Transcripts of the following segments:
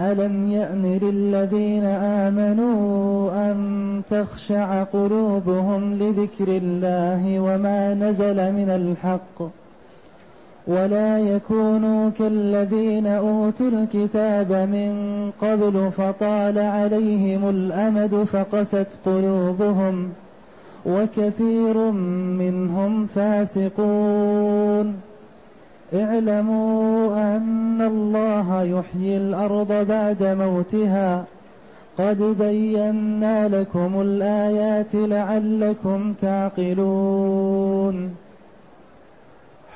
ألم يأن للذين آمنوا أن تخشع قلوبهم لذكر الله وما نزل من الحق ولا يكونوا كالذين أوتوا الكتاب من قبل فطال عليهم الأمد فقست قلوبهم وكثير منهم فاسقون اعلموا أن الله يحيي الأرض بعد موتها. قد بينا لكم الآيات لعلكم تعقلون.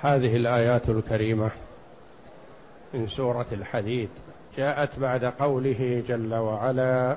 هذه الآيات الكريمة من سورة الحديد. جاءت بعد قوله جل وعلا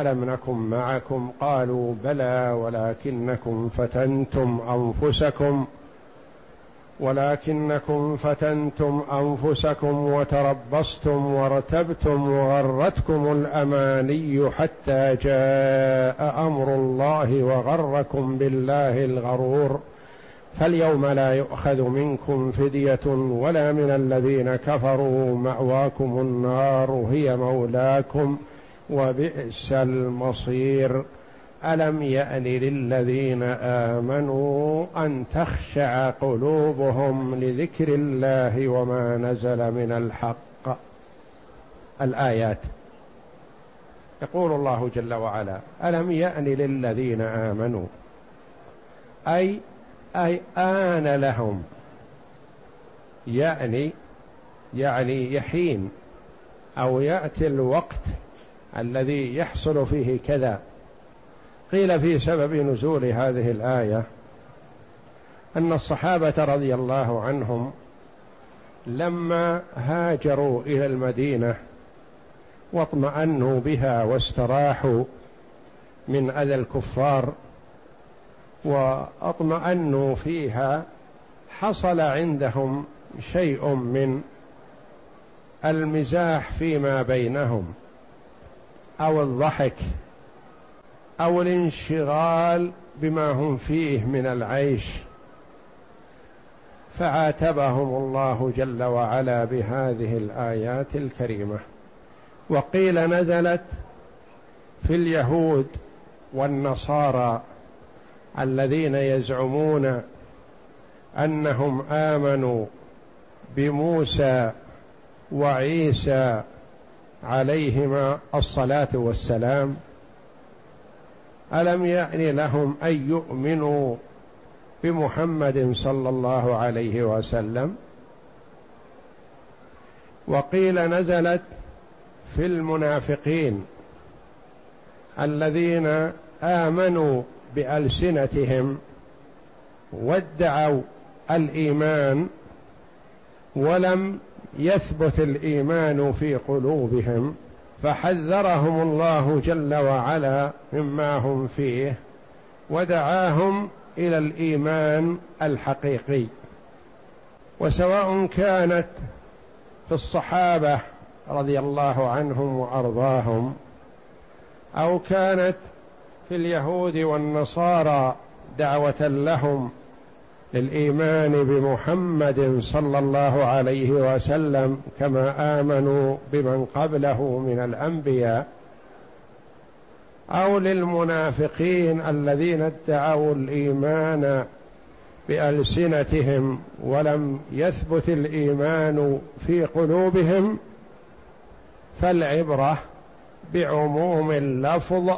ألم نكن معكم؟ قالوا بلى ولكنكم فتنتم أنفسكم ولكنكم فتنتم أنفسكم وتربصتم وارتبتم وغرتكم الأماني حتى جاء أمر الله وغركم بالله الغرور. فاليوم لا يؤخذ منكم فدية ولا من الذين كفروا مأواكم النار هي مولاكم. وبئس المصير. ألم يأن للذين آمنوا أن تخشع قلوبهم لذكر الله وما نزل من الحق؟ الآيات. يقول الله جل وعلا ألم يأن للذين آمنوا؟ أي أي آن لهم. يعني يعني يحين أو يأتي الوقت الذي يحصل فيه كذا. قيل في سبب نزول هذه الآية أن الصحابة رضي الله عنهم لما هاجروا إلى المدينة واطمأنوا بها واستراحوا من أذى الكفار وأطمأنوا فيها حصل عندهم شيء من المزاح فيما بينهم. أو الضحك أو الانشغال بما هم فيه من العيش فعاتبهم الله جل وعلا بهذه الآيات الكريمة. وقيل نزلت في اليهود والنصارى الذين يزعمون أنهم آمنوا بموسى وعيسى عليهما الصلاة والسلام. ألم يان لهم أن يؤمنوا بمحمد صلى الله عليه وسلم؟ وقيل نزلت في المنافقين الذين آمنوا بألسنتهم وادعوا الإيمان ولم يثبت الإيمان في قلوبهم فحذرهم الله جل وعلا مما هم فيه ودعاهم إلى الإيمان الحقيقي. وسواء كانت في الصحابة رضي الله عنهم وأرضاهم أو كانت في اليهود والنصارى دعوة لهم للإيمان بمحمد صلى الله عليه وسلم كما آمنوا بمن قبله من الأنبياء أو للمنافقين الذين ادعوا الإيمان بألسنتهم ولم يثبت الإيمان في قلوبهم فالعبرة بعموم اللفظ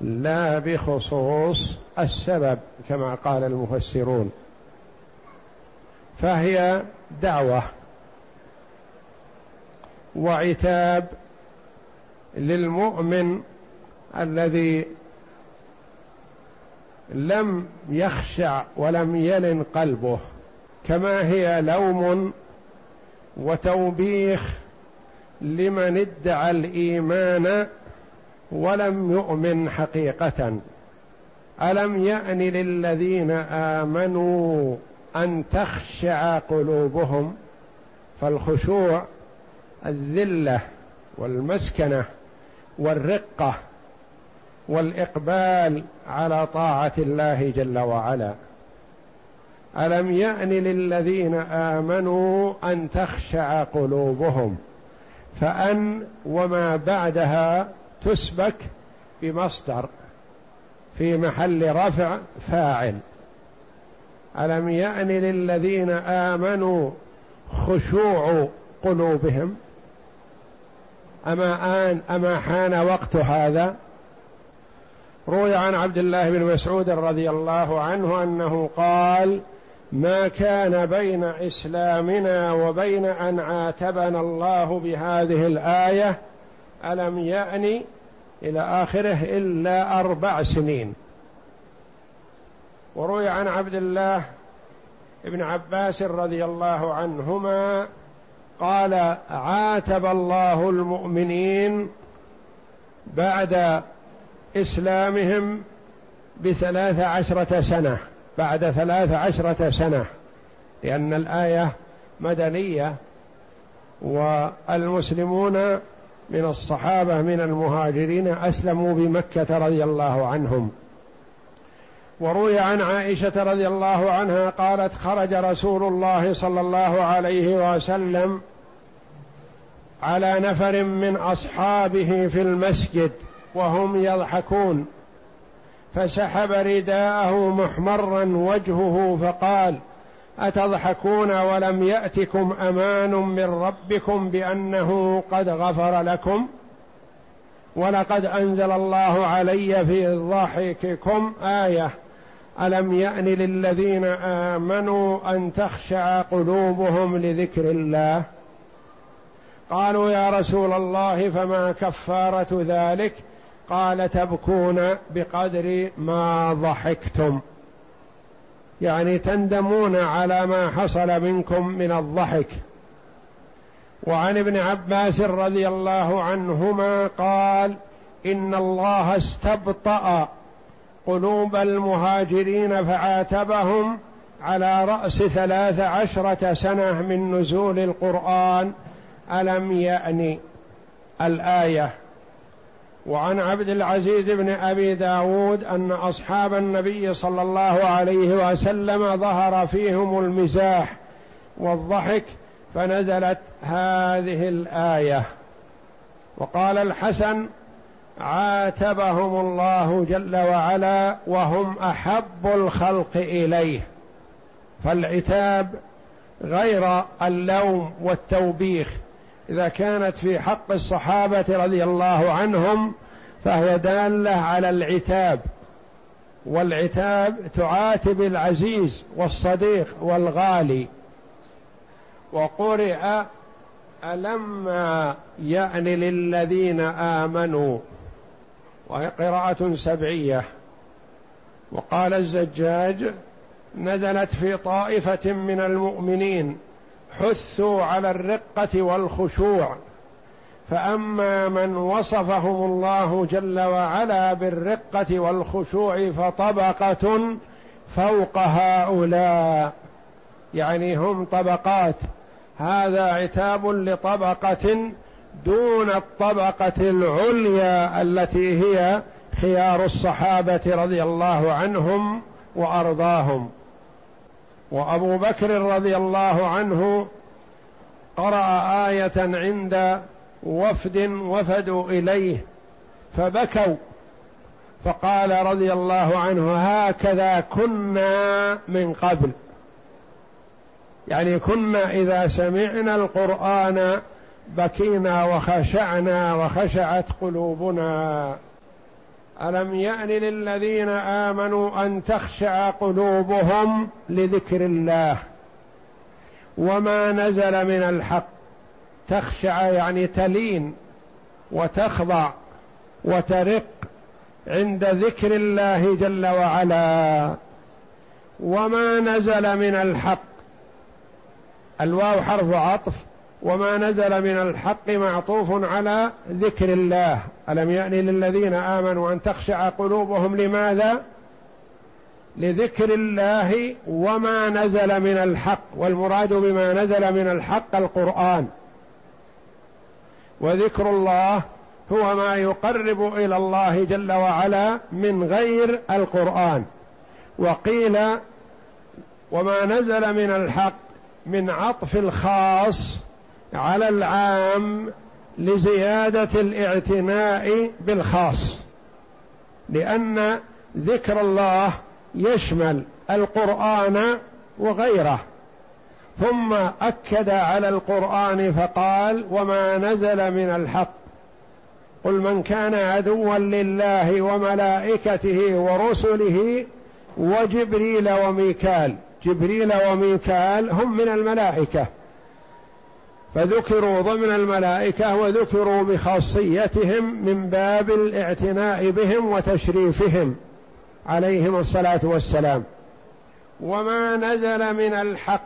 لا بخصوص السبب كما قال المفسرون. فهي دعوة وعتاب للمؤمن الذي لم يخشع ولم يلن قلبه كما هي لوم وتوبيخ لمن ادعى الإيمان ولم يؤمن حقيقة. ألم يأن للذين آمنوا أن تخشع قلوبهم فالخشوع الذلة والمسكنة والرقة والإقبال على طاعة الله جل وعلا. ألم يأن للذين آمنوا أن تخشع قلوبهم؟ فأن وما بعدها تسبك بمصدر في محل رفع فاعل. ألم يأن للذين آمنوا خشوع قلوبهم؟ أما ان أما حان وقت هذا؟ روي عن عبد الله بن مسعود رضي الله عنه أنه قال ما كان بين إسلامنا وبين أن عاتبنا الله بهذه الآية ألم يأن إلى آخره إلا أربع سنين؟ وروي عن عبد الله بن عباس رضي الله عنهما قال عاتب الله المؤمنين بعد إسلامهم بثلاث عشرة سنة بعد ثلاث عشرة سنة لأن الآية مدنية والمسلمون من الصحابة من المهاجرين أسلموا بمكة رضي الله عنهم. وروي عن عائشة رضي الله عنها قالت خرج رسول الله صلى الله عليه وسلم على نفر من أصحابه في المسجد وهم يضحكون فسحب رداءه محمرا وجهه فقال أتضحكون ولم يأتكم أمان من ربكم بأنه قد غفر لكم؟ ولقد أنزل الله علي في ضحككم آية. ألم يأن للذين آمنوا أن تخشع قلوبهم لذكر الله؟ قالوا يا رسول الله فما كفارة ذلك؟ قال تبكون بقدر ما ضحكتم. يعني تندمون على ما حصل منكم من الضحك. وعن ابن عباس رضي الله عنهما قال إن الله استبطأ قلوب المهاجرين فعاتبهم على رأس ثلاث عشرة سنة من نزول القرآن. ألم يأن الآية؟ وعن عبد العزيز بن أبي داود أن أصحاب النبي صلى الله عليه وسلم ظهر فيهم المزاح والضحك فنزلت هذه الآية. وقال الحسن عاتبهم الله جل وعلا وهم أحب الخلق إليه. فالعتاب غير اللوم والتوبيخ. إذا كانت في حق الصحابة رضي الله عنهم فهي دالة على العتاب. والعتاب تعاتب العزيز والصديق والغالي. وقرئ ألما يأن للذين آمنوا وهي قراءة سبعية. وقال الزجاج نزلت في طائفة من المؤمنين حثوا على الرقة والخشوع. فأما من وصفهم الله جل وعلا بالرقة والخشوع فطبقة فوق هؤلاء. يعني هم طبقات. هذا عتاب لطبقة دون الطبقة العليا التي هي خيار الصحابة رضي الله عنهم وأرضاهم. وأبو بكر رضي الله عنه قرأ آية عند وفد وفدوا إليه فبكوا. فقال رضي الله عنه هكذا كنا من قبل. يعني كنا إذا سمعنا القرآن بكينا وخشعنا وخشعت قلوبنا. ألم يأن للذين آمنوا أن تخشع قلوبهم لذكر الله؟ وما نزل من الحق. تخشع يعني تلين وتخضع وترق عند ذكر الله جل وعلا. وما نزل من الحق. الواو حرف عطف. وما نزل من الحق معطوف على ذكر الله. ألم يأن للذين آمنوا أن تخشع قلوبهم لماذا؟ لذكر الله وما نزل من الحق. والمراد بما نزل من الحق القرآن. وذكر الله هو ما يقرب إلى الله جل وعلا من غير القرآن. وقيل وما نزل من الحق من عطف الخاص على العام لزيادة الاعتناء بالخاص لأن ذكر الله يشمل القرآن وغيره. ثم أكد على القرآن فقال وما نزل من الحق. قل من كان عدوا لله وملائكته ورسله وجبريل وميكال. جبريل وميكال هم من الملائكة. فذكروا ضمن الملائكة وذكروا بخاصيتهم من باب الاعتناء بهم وتشريفهم عليهم الصلاة والسلام. وما نزل من الحق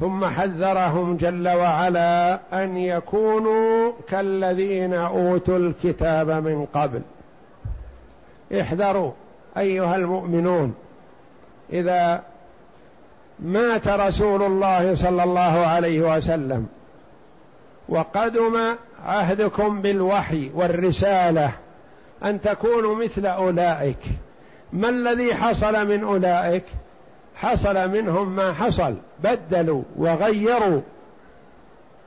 ثم حذرهم جل وعلا أن يكونوا كالذين أوتوا الكتاب من قبل. احذروا أيها المؤمنون إذا مات رسول الله صلى الله عليه وسلم. وقدم عهدكم بالوحي والرسالة أن تكونوا مثل أولئك. ما الذي حصل من أولئك؟ حصل منهم ما حصل. بدلوا وغيروا.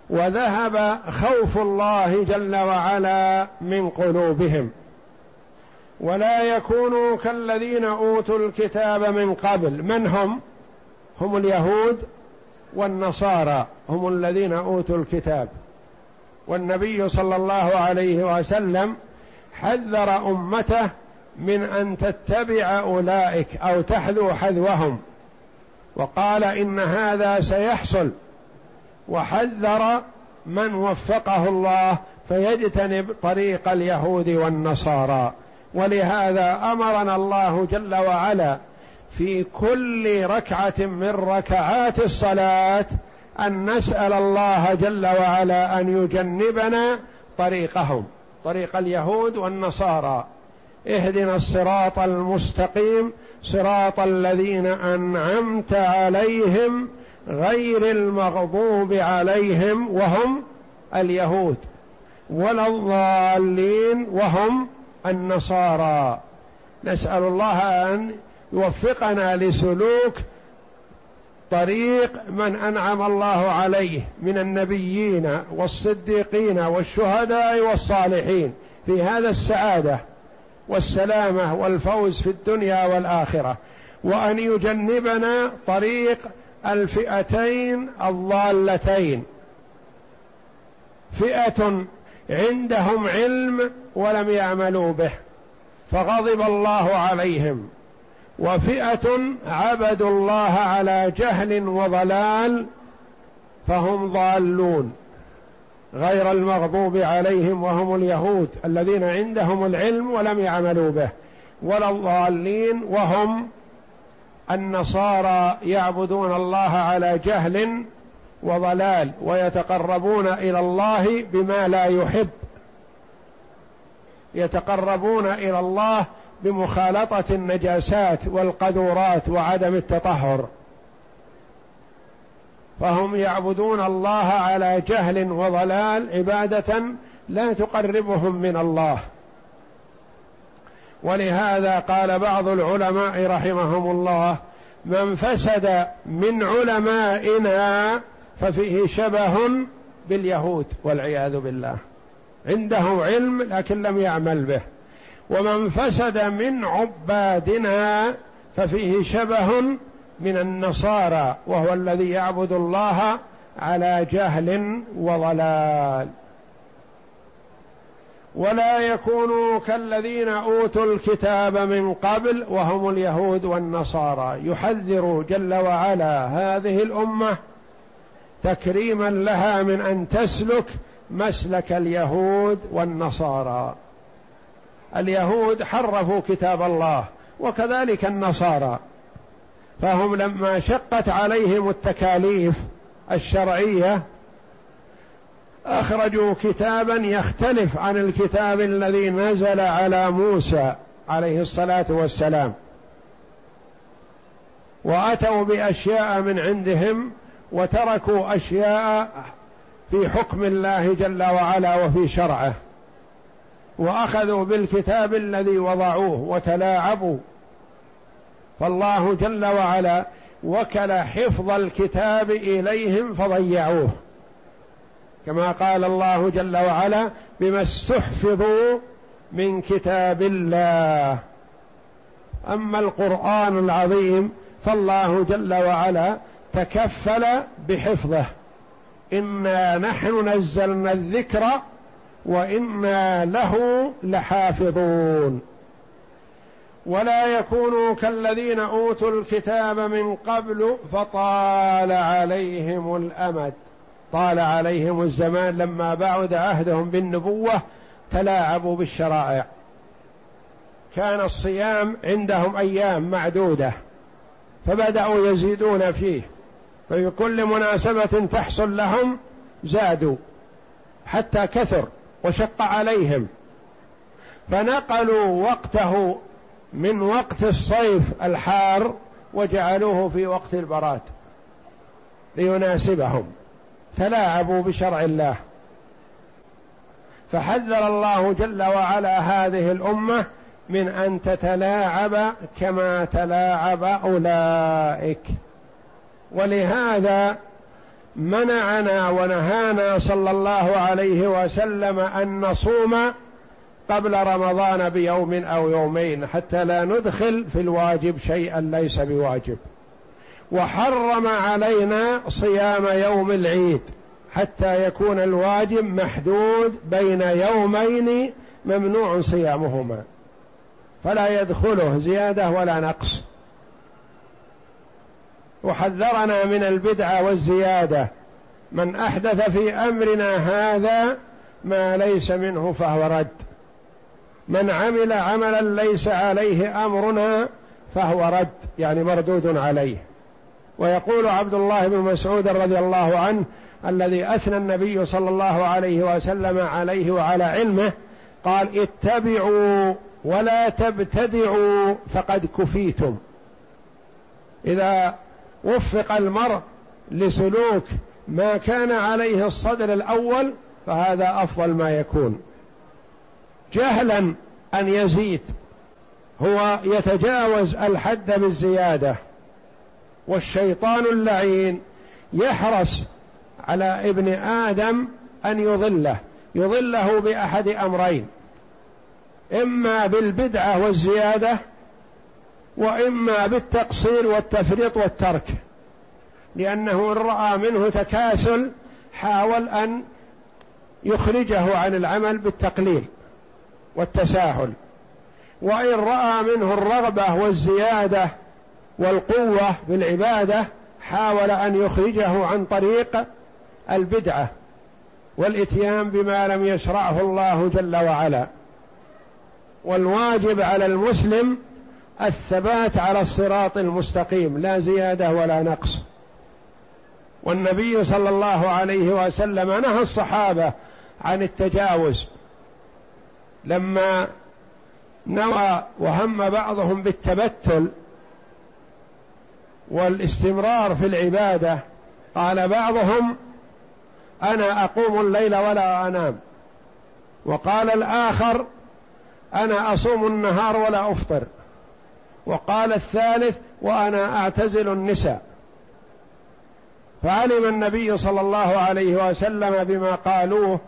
وذهب خوف الله جل وعلا من قلوبهم. ولا يكونوا كالذين أوتوا الكتاب من قبل. من هم؟ هم اليهود والنصارى هم الذين أوتوا الكتاب. والنبي صلى الله عليه وسلم حذر أمته من أن تتبع أولئك أو تحذو حذوهم. وقال إن هذا سيحصل. وحذر من وفقه الله فيجتنب طريق اليهود والنصارى. ولهذا أمرنا الله جل وعلا في كل ركعة من ركعات الصلاة أن نسأل الله جل وعلا أن يجنبنا طريقهم. طريق اليهود والنصارى. اهدنا الصراط المستقيم صراط الذين أنعمت عليهم غير المغضوب عليهم وهم اليهود. ولا الضالين وهم النصارى. نسأل الله أن يوفقنا لسلوك طريق من أنعم الله عليه من النبيين والصديقين والشهداء والصالحين في هذا السعادة والسلامة والفوز في الدنيا والآخرة وأن يجنبنا طريق الفئتين الضالتين. فئة عندهم علم ولم يعملوا به فغضب الله عليهم. وفئة عبدوا الله على جهل وضلال فهم ضالون غير المغضوب عليهم وهم اليهود الذين عندهم العلم ولم يعملوا به ولا الضالين وهم النصارى يعبدون الله على جهل وضلال ويتقربون إلى الله بما لا يحب يتقربون إلى الله بمخالطة النجاسات والقذورات وعدم التطهر. فهم يعبدون الله على جهل وضلال عبادة لا تقربهم من الله. ولهذا قال بعض العلماء رحمهم الله من فسد من علمائنا ففيه شبه باليهود والعياذ بالله. عنده علم لكن لم يعمل به. ومن فسد من عبادنا ففيه شبه من النصارى وهو الذي يعبد الله على جهل وضلال. ولا يكونوا كالذين أوتوا الكتاب من قبل وهم اليهود والنصارى. يحذر جل وعلا هذه الأمة تكريما لها من أن تسلك مسلك اليهود والنصارى. اليهود حرفوا كتاب الله وكذلك النصارى. فهم لما شقت عليهم التكاليف الشرعية أخرجوا كتابا يختلف عن الكتاب الذي نزل على موسى عليه الصلاة والسلام. وأتوا بأشياء من عندهم وتركوا أشياء في حكم الله جل وعلا وفي شرعه. وأخذوا بالكتاب الذي وضعوه وتلاعبوا. فالله جل وعلا وكل حفظ الكتاب إليهم فضيعوه. كما قال الله جل وعلا بما استحفظوا من كتاب الله أما القرآن العظيم فالله جل وعلا تكفل بحفظه. إنا نحن نزلنا الذكر وإنا له لحافظون. ولا يكونوا كالذين أوتوا الكتاب من قبل فطال عليهم الأمد. طال عليهم الزمان لما بعد عهدهم بالنبوة تلاعبوا بالشرائع. كان الصيام عندهم أيام معدودة فبدأوا يزيدون فيه. ففي كل مناسبة تحصل لهم زادوا حتى كثر. وشق عليهم. فنقلوا وقته من وقت الصيف الحار وجعلوه في وقت البراد ليناسبهم. تلاعبوا بشرع الله. فحذر الله جل وعلا هذه الأمة من أن تتلاعب كما تلاعب أولئك. ولهذا منعنا ونهانا صلى الله عليه وسلم أن نصوم قبل رمضان بيوم أو يومين حتى لا ندخل في الواجب شيئا ليس بواجب. وحرم علينا صيام يوم العيد حتى يكون الواجب محدود بين يومين ممنوع صيامهما. فلا يدخله زيادة ولا نقص. وحذرنا من البدعه والزيادة. من أحدث في أمرنا هذا ما ليس منه فهو رد. من عمل عملا ليس عليه أمرنا فهو رد يعني مردود عليه. ويقول عبد الله بن مسعود رضي الله عنه الذي أثنى النبي صلى الله عليه وسلم عليه وعلى علمه قال اتبعوا ولا تبتدعوا فقد كفيتم. إذا وفق المرء لسلوك ما كان عليه الصدر الأول فهذا أفضل ما يكون. جهلا أن يزيد هو يتجاوز الحد بالزيادة والشيطان اللعين يحرص على ابن آدم أن يضله يضله بأحد أمرين إما بالبدعة والزيادة وإما بالتقصير والتفريط والترك لأنه إن رأى منه تكاسل حاول أن يخرجه عن العمل بالتقليل والتساهل. وإن رأى منه الرغبة والزيادة والقوة بالعبادة حاول أن يخرجه عن طريق البدعة والإتيان بما لم يشرعه الله جل وعلا. والواجب على المسلم الثبات على الصراط المستقيم لا زيادة ولا نقص. والنبي صلى الله عليه وسلم نهى الصحابة عن التجاوز. لما نوى وهم بعضهم بالتبتل والاستمرار في العبادة قال بعضهم أنا أقوم الليل ولا أنام. وقال الآخر أنا أصوم النهار ولا أفطر. وقال الثالث وأنا أعتزل النساء. فعلم النبي صلى الله عليه وسلم بما قالوه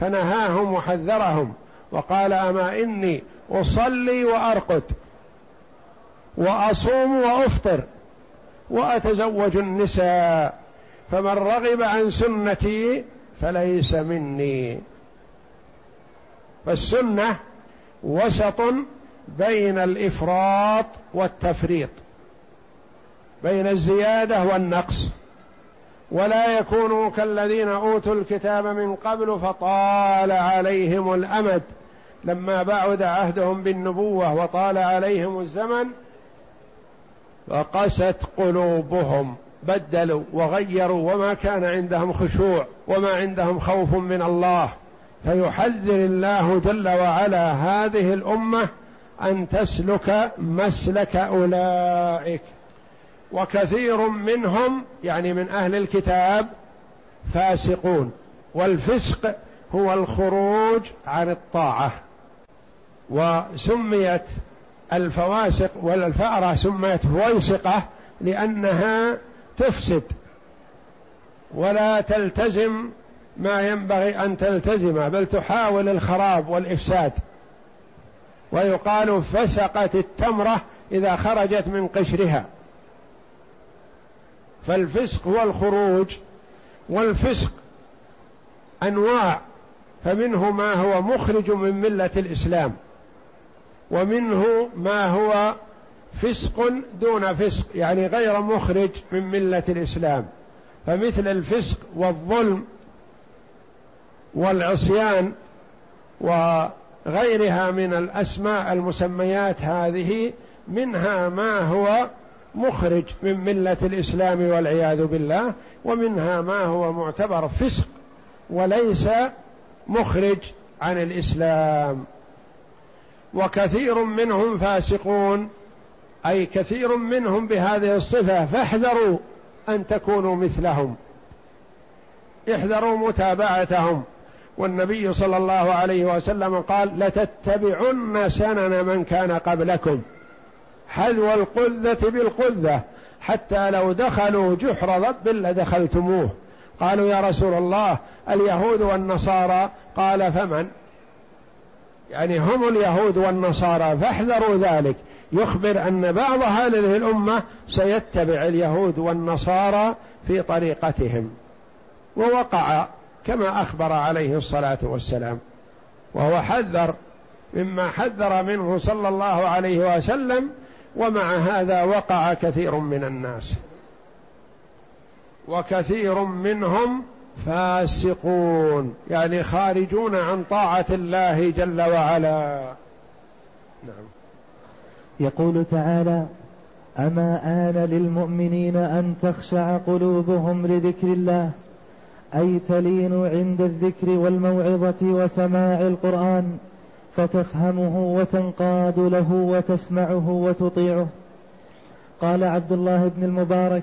فنهاهم وحذرهم وقال أما إني أصلي وأرقد وأصوم وأفطر وأتزوج النساء فمن رغب عن سنتي فليس مني. فالسنة وسط بين الإفراط والتفريط بين الزيادة والنقص. ولا يكونوا كالذين أوتوا الكتاب من قبل فطال عليهم الأمد. لما بعد عهدهم بالنبوة وطال عليهم الزمن وقست قلوبهم بدلوا وغيروا وما كان عندهم خشوع وما عندهم خوف من الله. فيحذر الله جل وعلا هذه الأمة أن تسلك مسلك أولئك. وكثير منهم يعني من أهل الكتاب فاسقون. والفسق هو الخروج عن الطاعة. وسميت الفواسق والفأرة سميت فويسقة لأنها تفسد. ولا تلتزم ما ينبغي أن تلتزم بل تحاول الخراب والإفساد. ويقال فسقت التمرة إذا خرجت من قشرها. فالفسق هو الخروج والفسق أنواع فمنه ما هو مخرج من ملة الإسلام ومنه ما هو فسق دون فسق يعني غير مخرج من ملة الإسلام. فمثل الفسق والظلم والعصيان وغيرها من الأسماء المسميات هذه منها ما هو مخرج من ملة الإسلام والعياذ بالله ومنها ما هو معتبر فسق وليس مخرج عن الإسلام. وكثير منهم فاسقون أي كثير منهم بهذه الصفة فاحذروا أن تكونوا مثلهم. احذروا متابعتهم. والنبي صلى الله عليه وسلم قال لتتبعن سنن من كان قبلكم. حذو القذة بالقذة حتى لو دخلوا جحر ضب لدخلتموه. قالوا يا رسول الله اليهود والنصارى. قال فمن؟ يعني هم اليهود والنصارى فاحذروا ذلك. يخبر أن بعض هذه الأمة سيتبع اليهود والنصارى في طريقتهم. ووقع كما أخبر عليه الصلاة والسلام وهو حذر مما حذر منه صلى الله عليه وسلم ومع هذا وقع كثير من الناس. وكثير منهم فاسقون يعني خارجون عن طاعة الله جل وعلا. نعم. يقول تعالى أما آن للمؤمنين أن تخشع قلوبهم لذكر الله أي تلين عند الذكر والموعظة وسماع القرآن فتفهمه وتنقاد له وتسمعه وتطيعه. قال عبد الله بن المبارك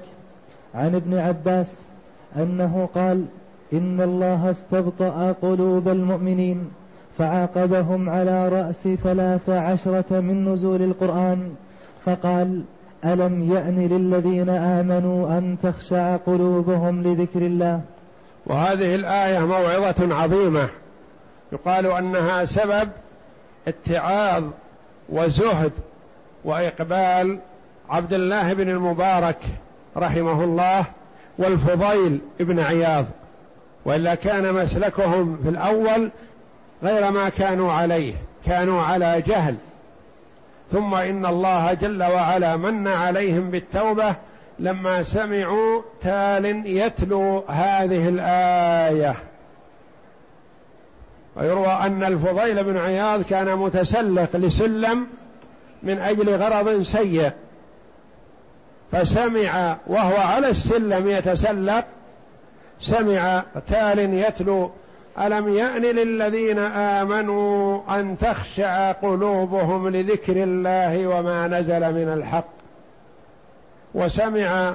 عن ابن عباس أنه قال إن الله استبطأ قلوب المؤمنين فعاقبهم على رأس ثلاث عشرة من نزول القرآن فقال ألم يأن للذين آمنوا أن تخشع قلوبهم لذكر الله؟ وهذه الآية موعظة عظيمة. يقال أنها سبب اتعاظ وزهد وإقبال عبد الله بن المبارك رحمه الله والفضيل بن عياض. وإلا كان مسلكهم في الأول غير ما كانوا عليه كانوا على جهل. ثم إن الله جل وعلا من عليهم بالتوبة لما سمعوا تال يتلو هذه الآية. ويروى أن الفضيل بن عياض كان متسلق لسلم من أجل غرض سيء. فسمع وهو على السلم يتسلق سمع تال يتلو ألم يأن للذين آمنوا أن تخشع قلوبهم لذكر الله وما نزل من الحق؟ وسمع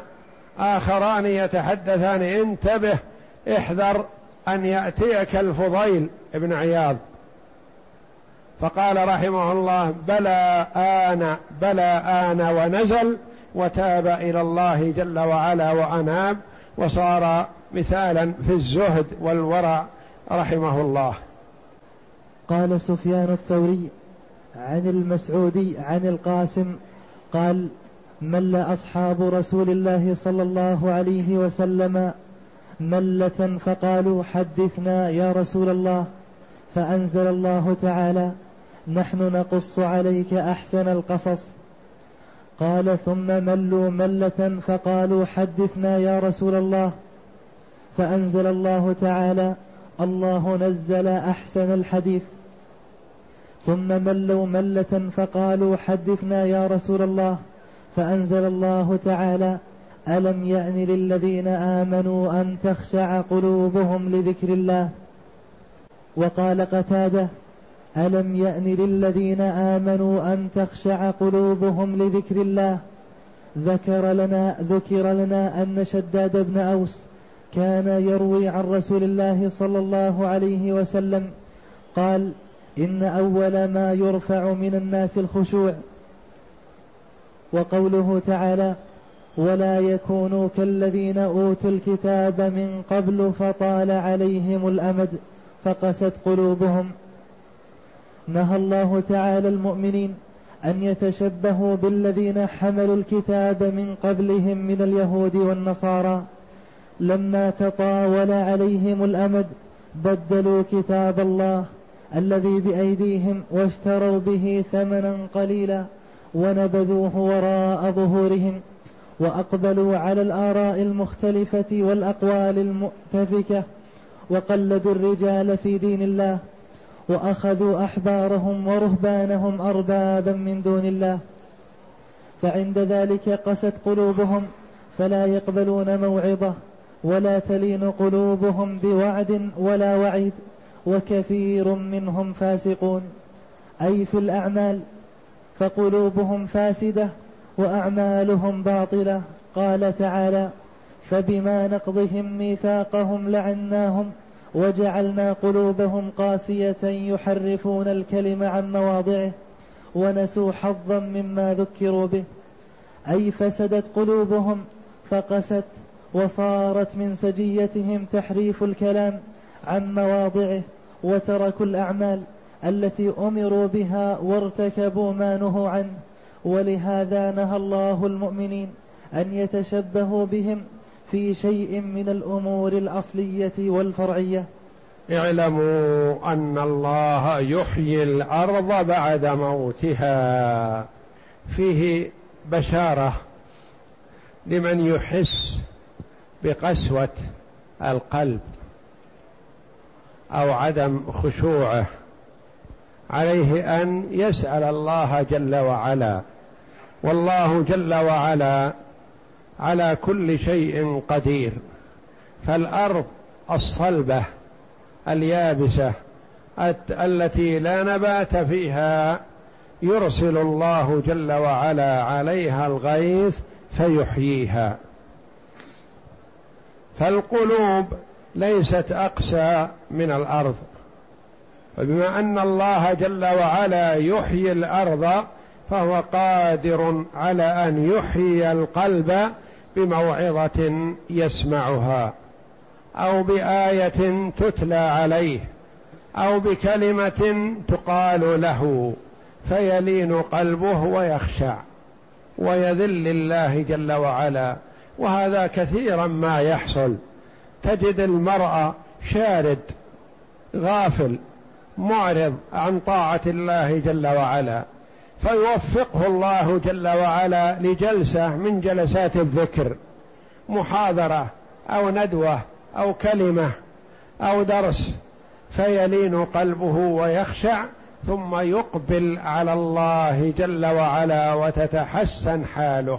آخران يتحدثان انتبه احذر أن يأتيك الفضيل ابن عياض. فقال رحمه الله بلى آن بلى آن ونزل وتاب إلى الله جل وعلا وأناب وصار مثالا في الزهد والورع رحمه الله. قال سفيان الثوري عن المسعودي عن القاسم قال مل أصحاب رسول الله صلى الله عليه وسلم ملة فقالوا حدثنا يا رسول الله فأنزل الله تعالى نحن نقص عليك أحسن القصص. قال ثم ملوا ملة فقالوا حدثنا يا رسول الله فأنزل الله تعالى الله نزل أحسن الحديث. ثم ملوا ملة فقالوا حدثنا يا رسول الله فأنزل الله تعالى ألم يأن للذين آمنوا أن تخشع قلوبهم لذكر الله؟ وقال قتادة ألم يأن للذين آمنوا أن تخشع قلوبهم لذكر الله؟ ذكر لنا ذكر لنا أن شداد بن أوس كان يروي عن رسول الله صلى الله عليه وسلم قال إن أول ما يرفع من الناس الخشوع وقوله تعالى ولا يكونوا كالذين أوتوا الكتاب من قبل فطال عليهم الأمد فقست قلوبهم نهى الله تعالى المؤمنين أن يتشبهوا بالذين حملوا الكتاب من قبلهم من اليهود والنصارى لما تطاول عليهم الأمد بدلوا كتاب الله الذي بأيديهم واشتروا به ثمنا قليلا ونبذوه وراء ظهورهم وأقبلوا على الآراء المختلفة والأقوال المؤتفكة وقلدوا الرجال في دين الله وأخذوا أحبارهم ورهبانهم أربابا من دون الله فعند ذلك قست قلوبهم فلا يقبلون موعظة ولا تلين قلوبهم بوعد ولا وعيد وكثير منهم فاسقون أي في الأعمال فقلوبهم فاسدة وأعمالهم باطلة. قال تعالى فبما نقضهم ميثاقهم لعناهم وجعلنا قلوبهم قاسية يحرفون الكلم عن مواضعه ونسوا حظا مما ذكروا به. أي فسدت قلوبهم فقست وصارت من سجيتهم تحريف الكلام عن مواضعه وتركوا الأعمال. التي أمروا بها وارتكبوا ما نهوا عنه. ولهذا نهى الله المؤمنين أن يتشبهوا بهم في شيء من الأمور الأصلية والفرعية. اعلموا أن الله يحيي الأرض بعد موتها. فيه بشارة لمن يحس بقسوة القلب أو عدم خشوعه. عليه أن يسأل الله جل وعلا والله جل وعلا على كل شيء قدير فالأرض الصلبة اليابسة التي لا نبات فيها يرسل الله جل وعلا عليها الغيث فيحييها. فالقلوب ليست أقسى من الأرض. فبما أن الله جل وعلا يحيي الأرض فهو قادر على أن يحيي القلب بموعظة يسمعها أو بآية تتلى عليه أو بكلمة تقال له فيلين قلبه ويخشع ويذل الله جل وعلا. وهذا كثيرا ما يحصل. تجد المرأة شارد غافل معرض عن طاعة الله جل وعلا فيوفقه الله جل وعلا لجلسة من جلسات الذكر محاضرة أو ندوة أو كلمة أو درس فيلين قلبه ويخشع ثم يقبل على الله جل وعلا وتتحسن حاله.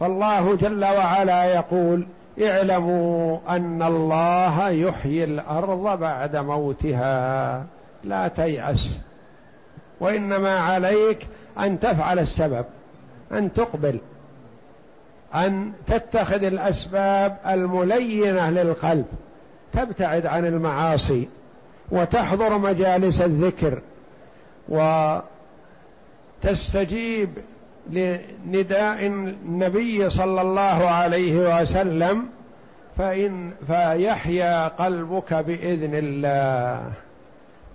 فالله جل وعلا يقول اعلموا أن الله يحيي الأرض بعد موتها لا تيأس وإنما عليك أن تفعل السبب أن تقبل أن تتخذ الأسباب الملينة للقلب تبتعد عن المعاصي وتحضر مجالس الذكر وتستجيب لنداء النبي صلى الله عليه وسلم فإن فيحيا قلبك بإذن الله.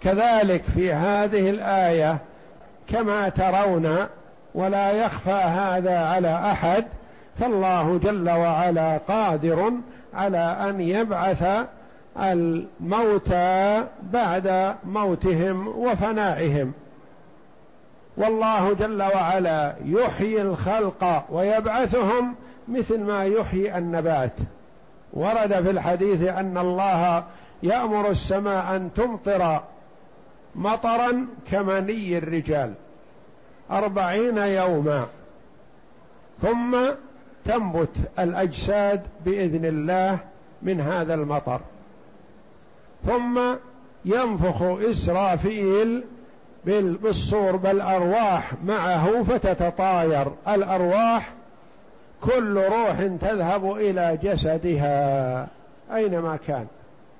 كذلك في هذه الآية كما ترون ولا يخفى هذا على أحد فالله جل وعلا قادر على أن يبعث الموتى بعد موتهم وفنائهم. والله جل وعلا يحيي الخلق ويبعثهم مثل ما يحيي النبات. ورد في الحديث أن الله يأمر السماء أن تمطر مطرا كمني الرجال أربعين يوما. ثم تنبت الأجساد بإذن الله من هذا المطر. ثم ينفخ إسرافيل بالصور بالأرواح معه فتتطاير. الأرواح كل روح تذهب إلى جسدها أينما كان.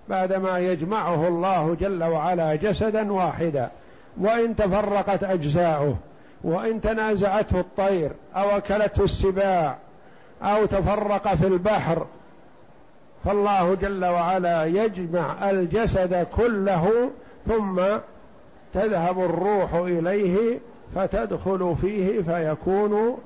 بعدما يجمعه الله جل وعلا جسدا واحدا وإن تفرقت أجزاؤه وإن تنازعته الطير أو أكلته السباع أو تفرق في البحر فالله جل وعلا يجمع الجسد كله ثم تذهب الروح إليه فتدخل فيه فيكون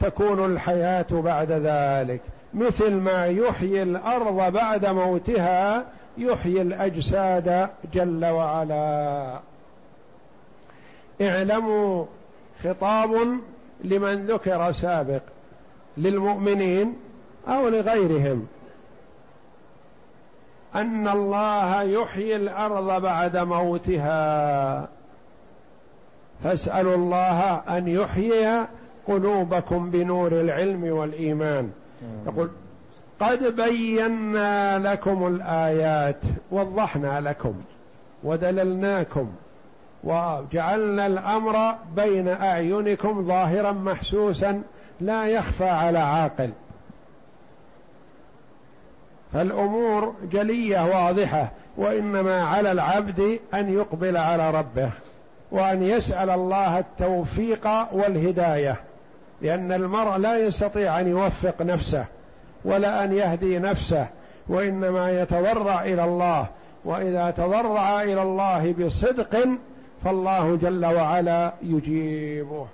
تكون الحياة بعد ذلك. مثل ما يحيي الأرض بعد موتها يحيي الأجساد جل وعلا. اعلموا خطاب لمن ذكر سابق للمؤمنين أو لغيرهم. أن الله يحيي الأرض بعد موتها. فاسألوا الله أن يحيي قلوبكم بنور العلم والإيمان. يقول قد بينا لكم الآيات وضحنا لكم ودللناكم وجعلنا الأمر بين أعينكم ظاهرا محسوسا لا يخفى على عاقل. فالأمور جلية واضحة وإنما على العبد أن يقبل على ربه وأن يسأل الله التوفيق والهداية. لأن المرء لا يستطيع أن يوفق نفسه ولا أن يهدي نفسه وإنما يتضرع إلى الله. وإذا تضرع إلى الله بصدق فالله جل وعلا يجيبه.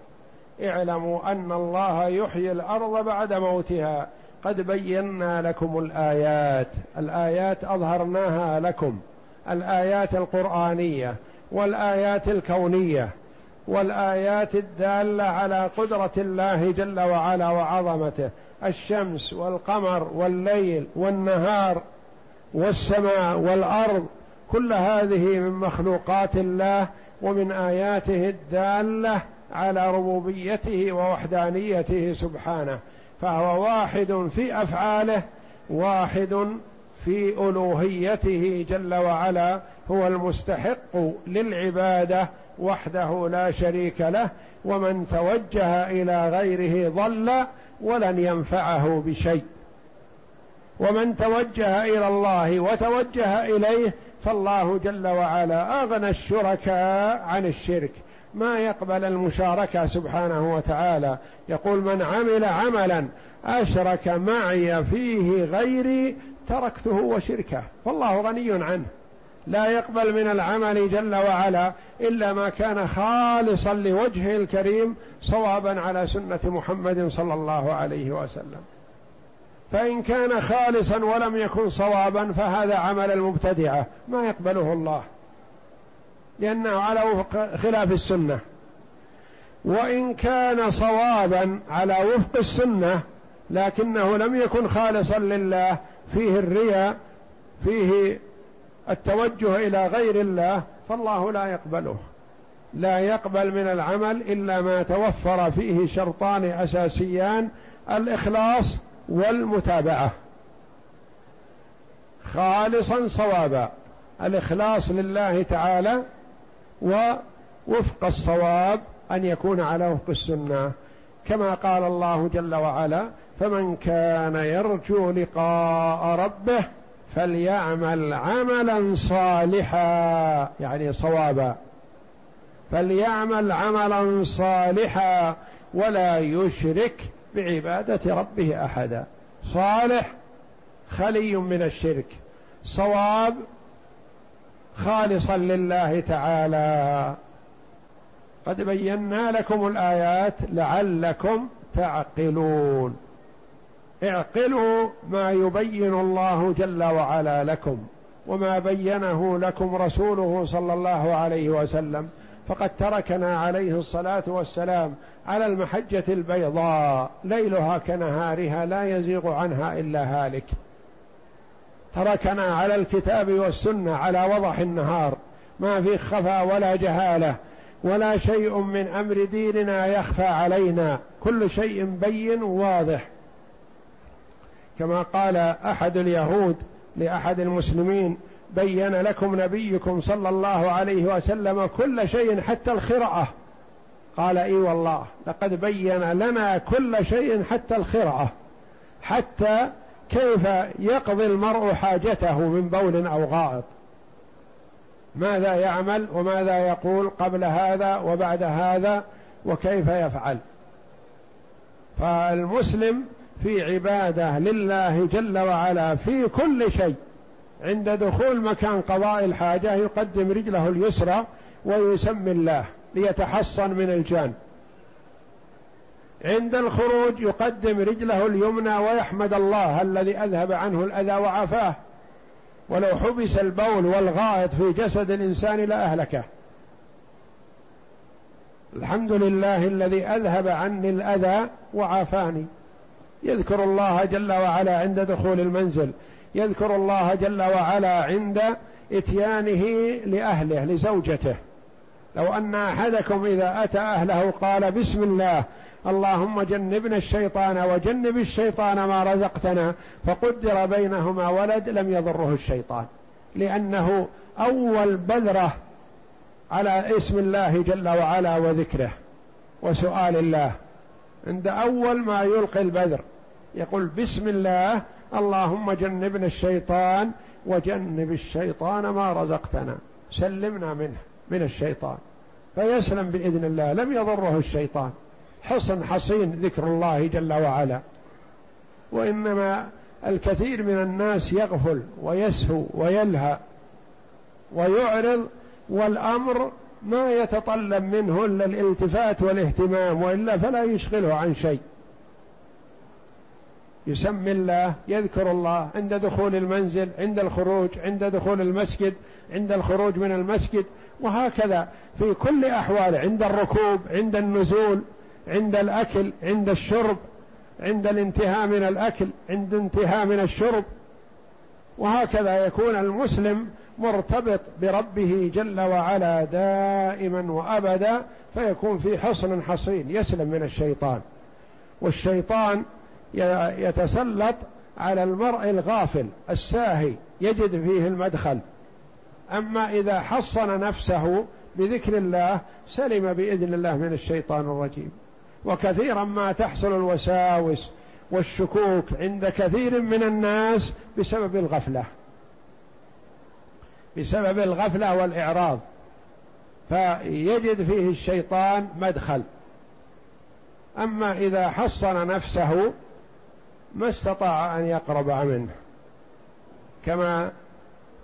اعلموا أن الله يحيي الأرض بعد موتها. قد بينا لكم الآيات. الآيات أظهرناها لكم. الآيات القرآنية والآيات الكونية. والآيات الدالة على قدرة الله جل وعلا وعظمته. الشمس والقمر والليل والنهار والسماء والأرض كل هذه من مخلوقات الله ومن آياته الدالة على ربوبيته ووحدانيته سبحانه. فهو واحد في أفعاله واحد في ألوهيته جل وعلا هو المستحق للعبادة وحده لا شريك له ومن توجه إلى غيره ضل ولن ينفعه بشيء. ومن توجه إلى الله وتوجه إليه فالله جل وعلا أغنى الشركاء عن الشرك. ما يقبل المشاركة سبحانه وتعالى؟ يقول من عمل عملا أشرك معي فيه غيري تركته وشركه. فالله غني عنه. لا يقبل من العمل جل وعلا إلا ما كان خالصا لوجهه الكريم صوابا على سنة محمد صلى الله عليه وسلم. فإن كان خالصا ولم يكن صوابا فهذا عمل المبتدعة ما يقبله الله لأنه على وفق خلاف السنة. وإن كان صوابا على وفق السنة لكنه لم يكن خالصا لله فيه الرياء فيه التوجه إلى غير الله فالله لا يقبله. لا يقبل من العمل إلا ما توفر فيه شرطان أساسيان الإخلاص والمتابعة. خالصا صوابا الإخلاص لله تعالى ووفق الصواب أن يكون على وفق السنة. كما قال الله جل وعلا فمن كان يرجو لقاء ربه فليعمل عملا صالحا يعني صوابا. فليعمل عملا صالحا ولا يشرك بعبادة ربه أحدا. صالح خلي من الشرك صواب خالصا لله تعالى. قد بينا لكم الآيات لعلكم تعقلون. اعقلوا ما يبين الله جل وعلا لكم وما بينه لكم رسوله صلى الله عليه وسلم. فقد تركنا عليه الصلاة والسلام على المحجة البيضاء ليلها كنهارها لا يزيغ عنها إلا هالك. تركنا على الكتاب والسنة على وضح النهار. ما في خفا ولا جهالة ولا شيء من أمر ديننا يخفى علينا. كل شيء بين واضح. كما قال أحد اليهود لأحد المسلمين بين لكم نبيكم صلى الله عليه وسلم كل شيء حتى الخرعة. قال إي والله لقد بين لنا كل شيء حتى الخرعة حتى كيف يقضي المرء حاجته من بول أو غائط. ماذا يعمل وماذا يقول قبل هذا وبعد هذا وكيف يفعل؟ فالمسلم في عبادة لله جل وعلا في كل شيء. عند دخول مكان قضاء الحاجة يقدم رجله اليسرى ويسمي الله ليتحصن من الجان. عند الخروج يقدم رجله اليمنى ويحمد الله الذي أذهب عنه الأذى وعافاه. ولو حبس البول والغائط في جسد الإنسان لاهلكه الحمد لله الذي أذهب عني الأذى وعافاني. يذكر الله جل وعلا عند دخول المنزل يذكر الله جل وعلا عند إتيانه لأهله لزوجته. لو أن أحدكم إذا أتى أهله قال بسم الله اللهم جنبنا الشيطان وجنب الشيطان ما رزقتنا فقدر بينهما ولد لم يضره الشيطان. لأنه أول بذرة على اسم الله جل وعلا وذكره وسؤال الله. عند أول ما يلقي البذر يقول بسم الله اللهم جنبنا الشيطان وجنب الشيطان ما رزقتنا. سلمنا منه من الشيطان. فيسلم بإذن الله. لم يضره الشيطان. حصن حصين ذكر الله جل وعلا. وإنما الكثير من الناس يغفل ويسهو ويلهى ويعرض والأمر ما يتطلب منه إلا الالتفات والاهتمام وإلا فلا يشغله عن شيء. يسمي الله يذكر الله عند دخول المنزل عند الخروج عند دخول المسجد عند الخروج من المسجد وهكذا في كل أحوال عند الركوب عند النزول عند الأكل عند الشرب عند الانتهاء من الأكل عند انتهاء من الشرب. وهكذا يكون المسلم مرتبط بربه جل وعلا دائما وأبدا فيكون في حصن حصين يسلم من الشيطان. والشيطان يتسلط على المرء الغافل الساهي يجد فيه المدخل. أما إذا حصن نفسه بذكر الله سلم بإذن الله من الشيطان الرجيم. وكثيرا ما تحصل الوساوس والشكوك عند كثير من الناس بسبب الغفلة. بسبب الغفلة والإعراض. فيجد فيه الشيطان مدخل. أما إذا حصن نفسه ما استطاع أن يقرب منه. كما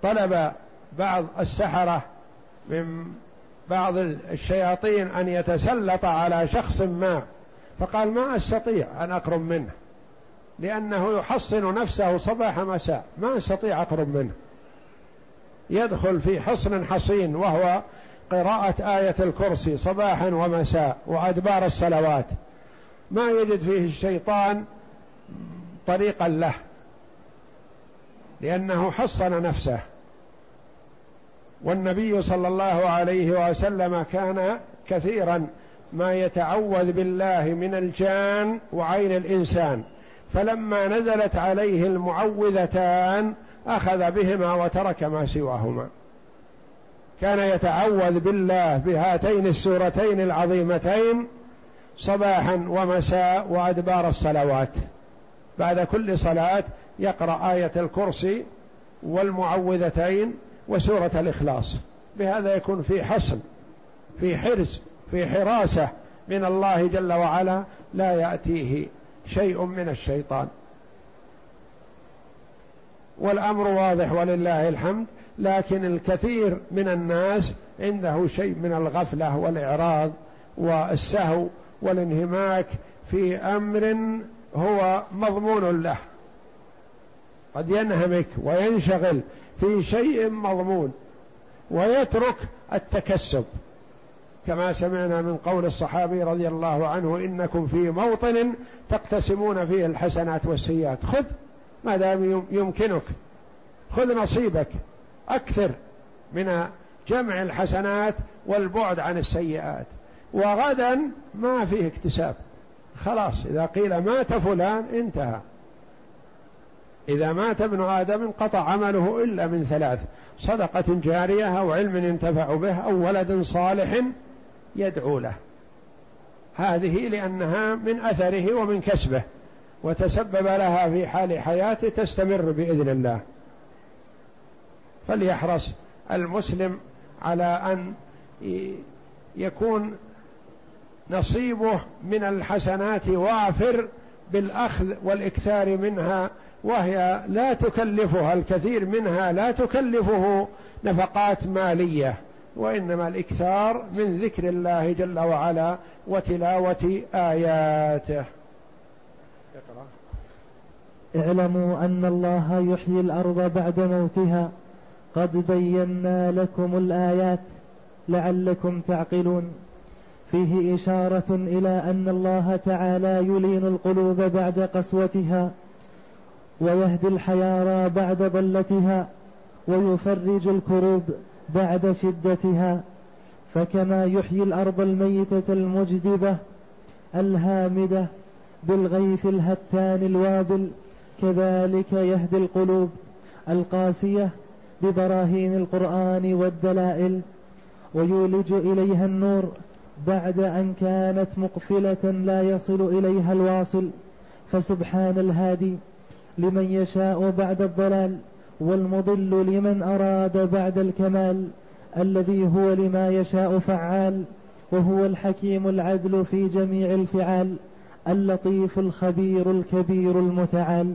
طلب بعض السحرة من بعض الشياطين أن يتسلط على شخص ما فقال ما أستطيع أن أقرب منه لأنه يحصن نفسه صباح مساء ما أستطيع أقرب منه. يدخل في حصن حصين وهو قراءة آية الكرسي صباحا ومساء وأدبار الصلوات. ما يجد فيه الشيطان طريقا له لأنه حصن نفسه. والنبي صلى الله عليه وسلم كان كثيرا ما يتعوذ بالله من الجان وعين الإنسان. فلما نزلت عليه المعوذتان أخذ بهما وترك ما سواهما. كان يتعوذ بالله بهاتين السورتين العظيمتين صباحا ومساء وأدبار الصلوات. بعد كل صلاة يقرأ آية الكرسي والمعوذتين وسورة الإخلاص. بهذا يكون في حصن في حرز في حراسة من الله جل وعلا لا يأتيه شيء من الشيطان. والأمر واضح ولله الحمد لكن الكثير من الناس عنده شيء من الغفلة والإعراض والسهو والانهماك في أمر هو مضمون له. قد ينهمك وينشغل في شيء مضمون ويترك التكسب. كما سمعنا من قول الصحابي رضي الله عنه إنكم في موطن تقتسمون فيه الحسنات والسيئات. خذ ما دام يمكنك. خذ نصيبك. أكثر من جمع الحسنات والبعد عن السيئات. وغدا ما فيه اكتساب. خلاص إذا قيل مات فلان انتهى. إذا مات ابن آدم انقطع عمله إلا من ثلاث صدقة جارية أو علم ينتفع به أو ولد صالح يدعو له. هذه لأنها من أثره ومن كسبه. وتسبب لها في حال حياته تستمر بإذن الله فليحرص المسلم على أن يكون نصيبه من الحسنات وافر بالأخذ والإكثار منها وهي لا تكلفها الكثير منها لا تكلفه نفقات مالية وإنما الإكثار من ذكر الله جل وعلا وتلاوة آياته. اعلموا أن الله يحيي الأرض بعد موتها. قد بينا لكم الآيات لعلكم تعقلون. فيه إشارة إلى أن الله تعالى يلين القلوب بعد قسوتها ويهدي الحيارى بعد ضلتها ويفرج الكروب بعد شدتها. فكما يحيي الأرض الميتة المجدبة الهامدة بالغيث الهتان الوابل كذلك يهدي القلوب القاسية ببراهين القرآن والدلائل ويولج إليها النور بعد أن كانت مقفلة لا يصل إليها الواصل. فسبحان الهادي لمن يشاء بعد الضلال والمضل لمن أراد بعد الكمال الذي هو لما يشاء فعال وهو الحكيم العدل في جميع الفعال اللطيف الخبير الكبير المتعال.